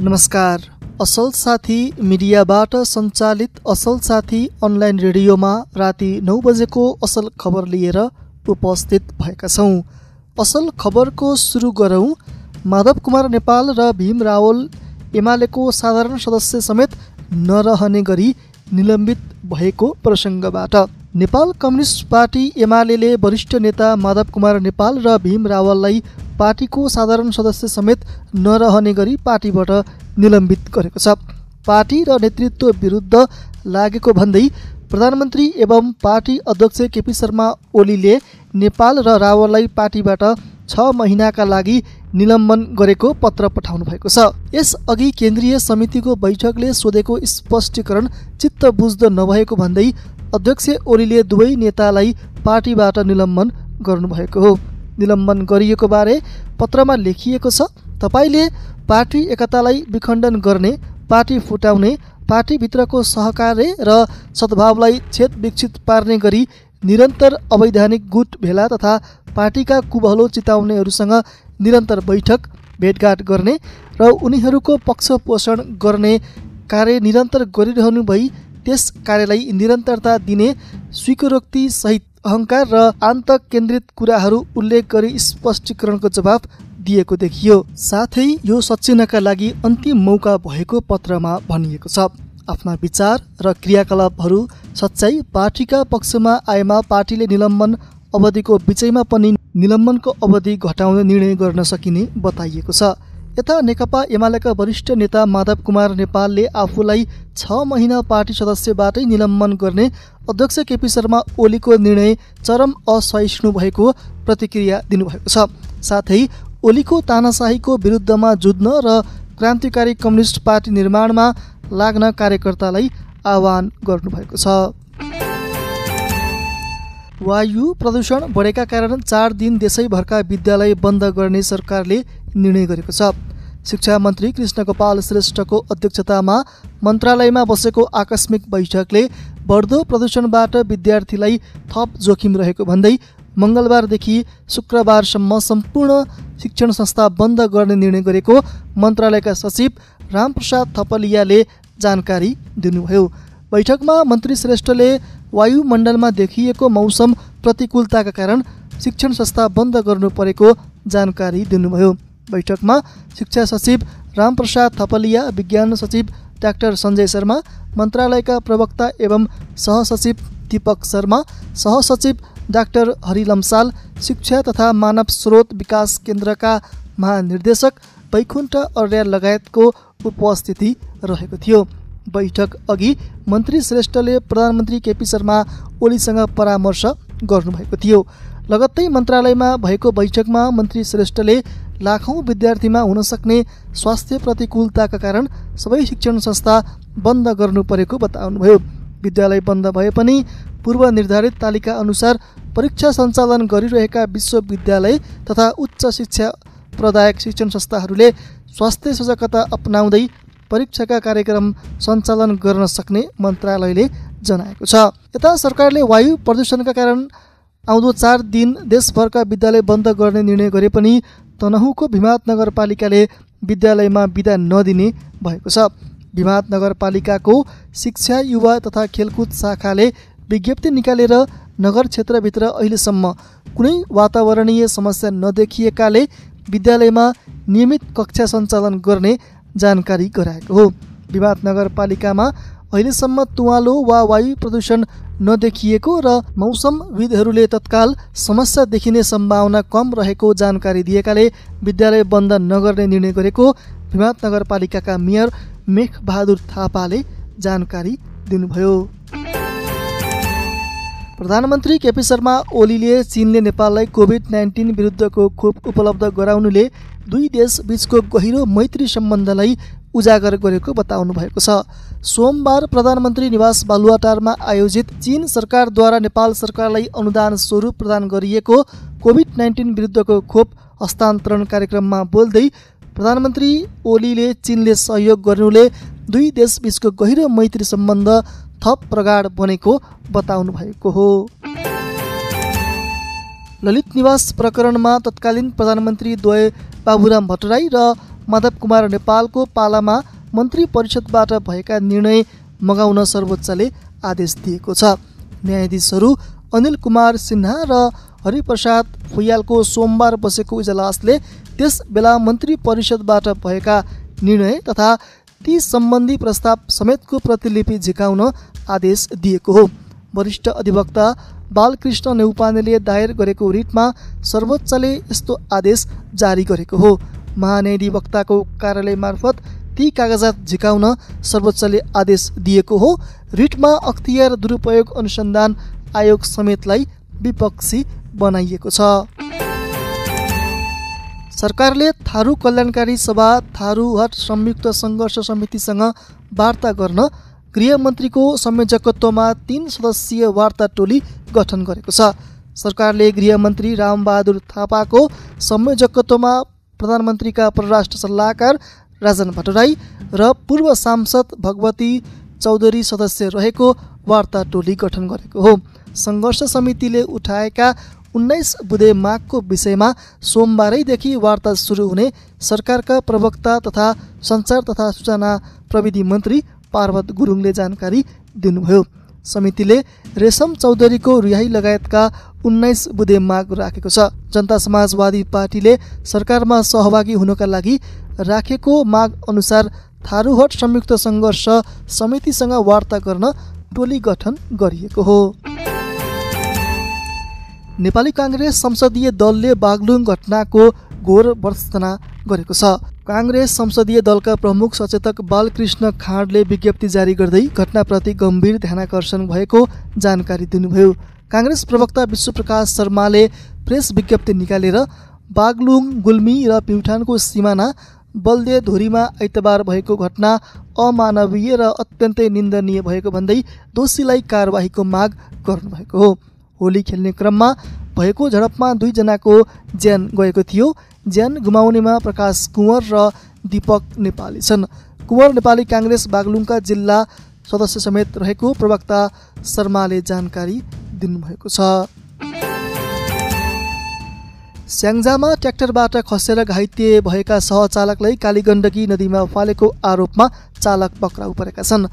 नमस्कार। असल साथी मिडियाबाट सञ्चालित असल साथी अनलाइन रेडियोमा राति नौ बजेको असल खबर लिएर उपस्थित भएका छौँ। असल खबरको सुरु गरौँ माधव कुमार नेपाल र भीम रावल एमालेको साधारण सदस्य समेत नरहने गरी निलम्बित भएको प्रसङ्गबाट। नेपाल कम्युनिस्ट पार्टी एमाले वरिष्ठ नेता माधव कुमार नेपाल र भीम रावललाई पार्टीको साधारण सदस्य समेत नरहने गरी पार्टीबाट निलम्बित गरेको छ। पार्टी र नेतृत्व विरुद्ध लागेको भन्दै प्रधानमन्त्री एवं पार्टी अध्यक्ष केपी शर्मा ओलीले नेपाल र रावललाई पार्टीबाट छ महिनाका लागि निलम्बन गरेको पत्र पठाउनु भएको छ यसअघि केन्द्रीय समितिको बैठकले सोधेको स्पष्टीकरण चित्त बुझ्दो नभएको भन्दै अध्यक्ष ओलीले दुवै नेतालाई पार्टीबाट निलम्बन गर्नुभएको हो। निलम्बन गरिएको बारे पत्रमा लेखिएको छ। तपाईँले पार्टी एकतालाई विखण्डन गर्ने पार्टी फुटाउने पार्टीभित्रको सहकार्य र सद्भावलाई विकसित पार्ने गरी निरन्तर अवैधानिक गुट भेला तथा पार्टीका कुबहलो चिताउनेहरूसँग निरन्तर बैठक भेटघाट गर्ने र उनीहरूको पक्ष पोषण गर्ने कार्य निरन्तर गरिरहनु भई त्यस कार्यलाई निरन्तरता दिने स्वीकारोक्ति सहित अहङ्कार र आन्त केन्द्रित कुराहरू उल्लेख गरी स्पष्टीकरणको जवाब दिएको देखियो। साथै यो सचिनका लागि अन्तिम मौका भएको पत्रमा भनिएको छ। आफ्ना विचार र क्रियाकलापहरू सच्चाइ पार्टीका पक्षमा आएमा पार्टीले निलम्बन अवधिको विषयमा पनि निलम्बनको अवधि घटाउने निर्णय गर्न सकिने बताइएको छ। यता नेकपा एमालेका वरिष्ठ नेता माधव कुमार नेपालले आफूलाई छ महिना पार्टी सदस्यबाटै निलम्बन गर्ने अध्यक्ष केपी शर्मा ओलीको निर्णय चरम असहिष्णु भएको प्रतिक्रिया दिनुभएको छ। साथै ओलीको तानाशाहीको विरुद्धमा जुझ्न र क्रान्तिकारी कम्युनिस्ट पार्टी निर्माणमा लाग्न कार्यकर्तालाई आह्वान गर्नुभएको छ। वायु प्रदूषण बढेका कारण चार दिन देशैभरका विद्यालय बन्द गर्ने सरकारले निर्णय गरेको छ। शिक्षा मन्त्री कृष्ण गोपाल श्रेष्ठको अध्यक्षतामा मन्त्रालयमा बसेको आकस्मिक बैठकले बढ्दो प्रदूषणबाट विद्यार्थीलाई थप जोखिम रहेको भन्दै मङ्गलबारदेखि शुक्रबारसम्म सम्पूर्ण शिक्षण संस्था बन्द गर्ने निर्णय गरेको मन्त्रालयका सचिव रामप्रसाद थपलियाले जानकारी दिनुभयो। बैठकमा मन्त्री श्रेष्ठले वायुमण्डलमा देखिएको मौसम प्रतिकूलताका कारण शिक्षण संस्था बन्द गर्नु परेको जानकारी दिनुभयो। बैठकमा शिक्षा सचिव रामप्रसाद थपलिया विज्ञान सचिव डाक्टर सञ्जय शर्मा मन्त्रालयका प्रवक्ता एवं सहसचिव दीपक शर्मा सहसचिव डाक्टर हरि लम्साल शिक्षा तथा मानव स्रोत विकास केन्द्रका महानिर्देशक वैकुण्ठ अर्याल लगायतको उपस्थिति रहेको थियो। बैठक अघि मन्त्री श्रेष्ठले प्रधानमन्त्री केपी शर्मा ओलीसँग परामर्श गर्नुभएको थियो। लगत्तै मन्त्रालयमा भएको बैठकमा मन्त्री श्रेष्ठले लाखौँ विद्यार्थीमा हुन सक्ने स्वास्थ्य प्रतिकूलताका कारण सबै शिक्षण संस्था बन्द गर्नु परेको बताउनुभयो। विद्यालय बन्द भए पनि पूर्व निर्धारित तालिका अनुसार परीक्षा सञ्चालन गरिरहेका विश्वविद्यालय तथा उच्च शिक्षा प्रदायक शिक्षण संस्थाहरूले स्वास्थ्य सजगता अपनाउँदै परीक्षाका कार्यक्रम सञ्चालन गर्न सक्ने मन्त्रालयले जनाएको छ। यता सरकारले वायु प्रदूषणका कारण आउँदो चार दिन देशभरका विद्यालय बन्द गर्ने निर्णय गरे पनि तनहुको भिमात नगरपालिकाले विद्यालयमा बिदा नदिने भएको छ। भिमात नगरपालिकाको शिक्षा युवा तथा खेलकुद शाखाले विज्ञप्ति निकालेर नगर क्षेत्रभित्र अहिलेसम्म कुनै वातावरणीय समस्या नदेखिएकाले विद्यालयमा नियमित कक्षा सञ्चालन गर्ने जानकारी गराएको हो। विवाद नगरपालिकामा अहिलेसम्म तुवालो वा वायु प्रदूषण नदेखिएको र मौसमविदहरूले तत्काल समस्या देखिने सम्भावना कम रहेको जानकारी दिएकाले विद्यालय बन्द नगर्ने निर्णय गरेको भिमात नगरपालिकाका मेयर मेघबहादुर थापाले जानकारी दिनुभयो। प्रधानमन्त्री केपी शर्मा ओलीले चीनले नेपाललाई कोभिड नाइन्टिन विरुद्धको खोप उपलब्ध गराउनुले दुई देश बिचको गहिरो मैत्री सम्बन्धलाई उजागर गरेको बताउनु भएको छ। सोमबार प्रधानमन्त्री निवास बालुवाटारमा आयोजित चीन सरकारद्वारा नेपाल सरकारलाई अनुदान स्वरूप प्रदान गरिएको कोभिड नाइन्टिन विरुद्धको खोप हस्तान्तरण कार्यक्रममा बोल्दै प्रधानमन्त्री ओलीले चीनले सहयोग गर्नुले दुई देशबीचको गहिरो मैत्री सम्बन्ध थप प्रगाढ बनेको बताउनु भएको हो। ललित निवास प्रकरणमा तत्कालीन प्रधानमन्त्री द्वय बाबुराम भट्टराई र माधव कुमार नेपालको पालामा मन्त्री परिषदबाट भएका निर्णय मगाउन सर्वोच्चले आदेश दिएको छ। न्यायाधीशहरू अनिल कुमार सिन्हा र हरिप्रसाद फुयालको सोमबार बसेको इजलासले त्यस बेला मन्त्री परिषदबाट भएका निर्णय तथा ती सम्बन्धी प्रस्ताव समेतको प्रतिलिपि झिकाउन आदेश दिएको हो। वरिष्ठ अधिवक्ता बालकृष्ण नेउपानेले दायर गरेको रिटमा सर्वोच्चले यस्तो आदेश जारी गरेको हो। महान्यायाधिवक्ताको कार्यालय मार्फत ती कागजात झिकाउन सर्वोच्चले आदेश दिएको हो। रिटमा अख्तियार दुरुपयोग अनुसन्धान आयोग समेतलाई विपक्षी बनाइएको छ। सरकारले थारू कल्याणकारी सभा थारूहट संयुक्त सङ्घर्ष समितिसँग वार्ता गर्न गृहमन्त्रीको संयोजकत्वमा तीन सदस्यीय वार्ता टोली गठन गरेको छ। सरकारले गृहमन्त्री रामबहादुर थापाको संयोजकत्वमा प्रधानमन्त्रीका परराष्ट्र सल्लाहकार राजन भट्टराई र पूर्व सांसद भगवती चौधरी सदस्य रहेको वार्ता टोली गठन गरेको हो। सङ्घर्ष समितिले उठाएका उन्नाइस बुधे मागको विषयमा सोमबारैदेखि वार्ता सुरु हुने सरकारका प्रवक्ता तथा सञ्चार तथा सूचना प्रविधि मन्त्री पार्वत गुरुङले जानकारी दिनुभयो। समितिले रेशम चौधरीको रिहाई लगायतका उन्नाइस बुधे माग राखेको छ। जनता समाजवादी पार्टीले सरकारमा सहभागी हुनका लागि राखेको माग अनुसार थारूहट संयुक्त सङ्घर्ष समितिसँग वार्ता गर्न टोली गठन गरिएको हो। नेपाली काङ्ग्रेस संसदीय दलले बागलुङ घटनाको घोर वर्षना गरेको छ। काङ्ग्रेस संसदीय दलका प्रमुख सचेतक बालकृष्ण खाँडले विज्ञप्ति जारी गर्दै घटनाप्रति गम्भीर ध्यानकर्षण भएको जानकारी दिनुभयो। काङ्ग्रेस प्रवक्ता विश्वप्रकाश शर्माले प्रेस विज्ञप्ति निकालेर बागलुङ गुल्मी र प्युठानको सिमाना बलदे धुरीमा आइतबार भएको घटना अमानवीय र अत्यन्तै निन्दनीय भएको भन्दै दोषीलाई कारवाहीको माग गर्नुभएको हो। होली खेल्ने क्रममा भएको झडपमा दुईजनाको ज्यान गएको थियो। ज्यान गुमाउनेमा प्रकाश कुँवर र दीपक नेपाली छन्। कुँवर नेपाली काङ्ग्रेस बागलुङका जिल्ला सदस्य समेत रहेको प्रवक्ता शर्माले जानकारी दिनुभएको छ। स्याङ्जामा ट्र्याक्टरबाट खसेर घाइते भएका सहचालकलाई कालीगण्डकी नदीमा फालेको आरोपमा चालक पक्राउ परेका छन्।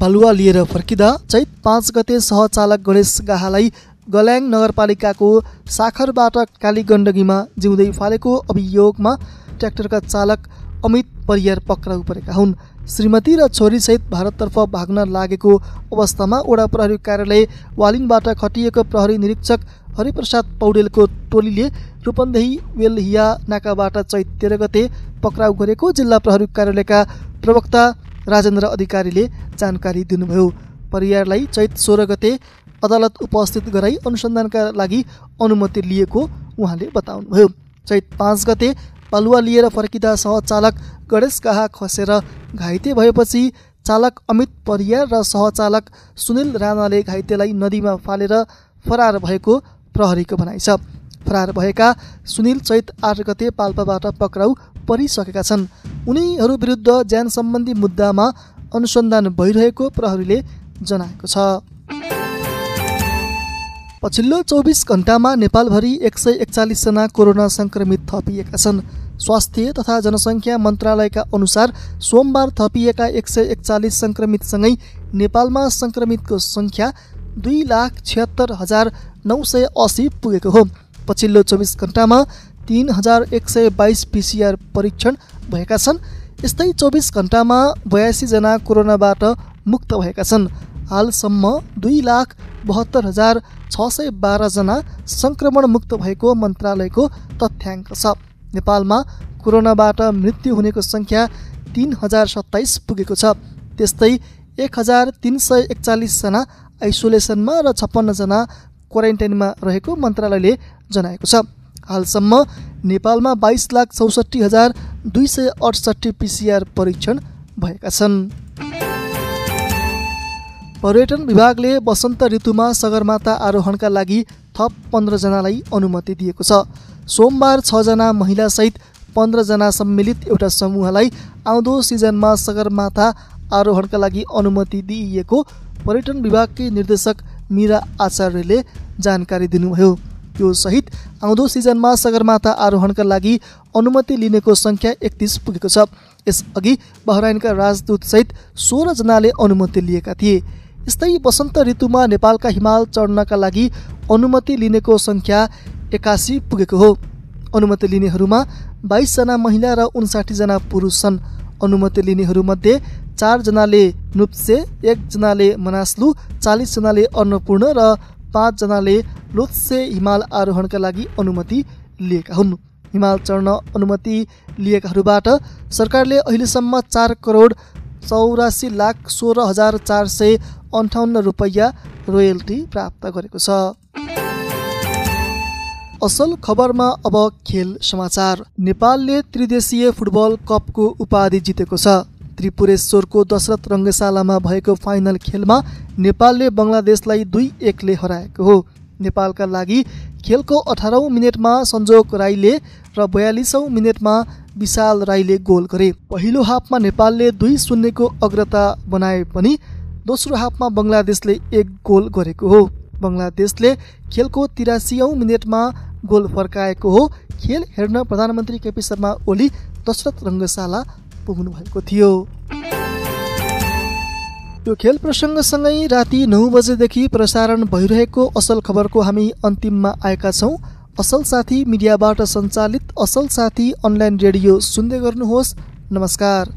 बालुवा लिएर फर्किँदा चैत पाँच गते सहचालक गणेश गाहालाई गल्याङ नगरपालिकाको साखरबाट काली गण्डकीमा जिउँदै फालेको अभियोगमा ट्र्याक्टरका चालक अमित परियार पक्राउ परेका हुन्। श्रीमती र छोरीसहित भारततर्फ भाग्न लागेको अवस्थामा ओडा प्रहरी कार्यालय वालिङबाट खटिएको प्रहरी निरीक्षक हरिप्रसाद पौडेलको टोलीले रूपन्देही वेलहिया नाकाबाट चैत तेह्र गते पक्राउ गरेको जिल्ला प्रहरी कार्यालयका प्रवक्ता राजेन्द्र अधिकारीले जानकारी दिनुभयो। परियारलाई चैत सोह्र गते अदालत उपस्थित गराई अनुसन्धानका लागि अनुमति लिएको उहाँले बताउनुभयो। चैत पाँच गते पालुवा लिएर फर्किँदा सहचालक गणेश कहा खसेर घाइते भएपछि चालक अमित परियार र सहचालक सुनिल राणाले घाइतेलाई नदीमा फालेर फरार भएको प्रहरीको भनाइ छ। फरार भएका सुनिल चैत आठ गते पाल्पाबाट पक्राउ परिसकेका छन्। उनीहरू विरुद्ध ज्यान सम्बन्धी मुद्दामा अनुसन्धान भइरहेको प्रहरीले जनाएको छ। पछिल्लो चौबिस घन्टामा नेपालभरि एक सय एकचालिसजना कोरोना सङ्क्रमित थपिएका छन्। स्वास्थ्य तथा जनसङ्ख्या मन्त्रालयका अनुसार सोमबार थपिएका एक सय एकचालिस सङ्क्रमितसँगै नेपालमा सङ्क्रमितको सङ्ख्या दुई लाख छिहत्तर हजार नौ सय असी पुगेको हो। पछिल्लो चौबिस घन्टामा तिन हजार एक सय बाइस पिसिआर परीक्षण भएका छन्। यस्तै चौबिस घन्टामा बयासीजना कोरोनाबाट मुक्त भएका छन्। हालसम्म दुई लाख बहत्तर हजार छ सय बाह्रजना सङ्क्रमण मुक्त भएको मन्त्रालयको तथ्याङ्क छ। नेपालमा कोरोनाबाट मृत्यु हुनेको सङ्ख्या तिन हजार सत्ताइस पुगेको छ। त्यस्तै एक हजार तिन सय एकचालिसजना आइसोलेसनमा र छप्पन्नजना क्वारेन्टाइनमा रहेको मन्त्रालयले जनाएको छ। हालसम्म नेपालमा बाइस लाख चौसठी हजार दुई सय अडसट्ठी पिसिआर परीक्षण भएका छन्। पर्यटन विभागले वसन्त ऋतुमा सगरमाथा आरोहणका लागि थप पन्ध्रजनालाई अनुमति दिएको छ। सोमबार छजना महिलासहित पन्ध्रजना सम्मिलित एउटा समूहलाई आउँदो सिजनमा सगरमाथा आरोहणका लागि अनुमति दिइएको पर्यटन विभागकी निर्देशक मिरा आचार्यले जानकारी दिनुभयो। यो सहित आउँदो सिजनमा सगरमाथा आरोहणका लागि अनुमति लिनेको सङ्ख्या एकतिस पुगेको छ। यसअघि बहराइनका राजदूतसहित सोह्रजनाले अनुमति लिएका थिए। यस्तै वसन्त ऋतुमा नेपालका हिमाल चढ्नका लागि अनुमति लिनेको सङ्ख्या एकासी पुगेको हो। अनुमति लिनेहरूमा बाइसजना महिला र उन्साठीजना पुरुष छन्। अनुमति लिनेहरूमध्ये चारजनाले नुप्से एकजनाले मनास्लु चालिसजनाले अन्नपूर्ण र पाँचजनाले लोत्से हिमाल आरोहणका लागि अनुमति लिएका हुन्। हिमाल चढ्न अनुमति लिएकाहरूबाट सरकारले अहिलेसम्म चार करोड चौरासी लाख सोह्र हजार चार सय अन्ठाउन्न रुपैयाँ रोयल्टी प्राप्त गरेको छ। असल खबरमा अब खेल समाचार। नेपालले त्रिदेशीय फुटबल कपको उपाधि जितेको छ। त्रिपुरेश्वरको दशरथ रङ्गशालामा भएको फाइनल खेलमा नेपालले बङ्गलादेशलाई दुई एकले हराएको हो। नेपालका लागि खेलको अठारौँ मिनटमा सञ्जोग राईले र बयालिसौँ मिनटमा विशाल राईले गोल गरे। पहिलो हाफमा नेपालले दुई शून्यको अग्रता बनाए पनि दोस्रो हाफमा बङ्गलादेशले एक गोल गरेको हो। बङ्गलादेशले खेलको तिरासीौँ मिनटमा गोल फर्काएको हो। खेल हेर्न प्रधानमन्त्री केपी शर्मा ओली दशरथ रङ्गशाला पुग्नु भएको थियो। यो खेल प्रसङ्गसँगै राति नौ बजेदेखि प्रसारण भइरहेको असल खबरको हामी अन्तिममा आएका छौँ। असल साथी मिडियाबाट सञ्चालित असल साथी अनलाइन रेडियो सुन्दै गर्नुहोस्। नमस्कार।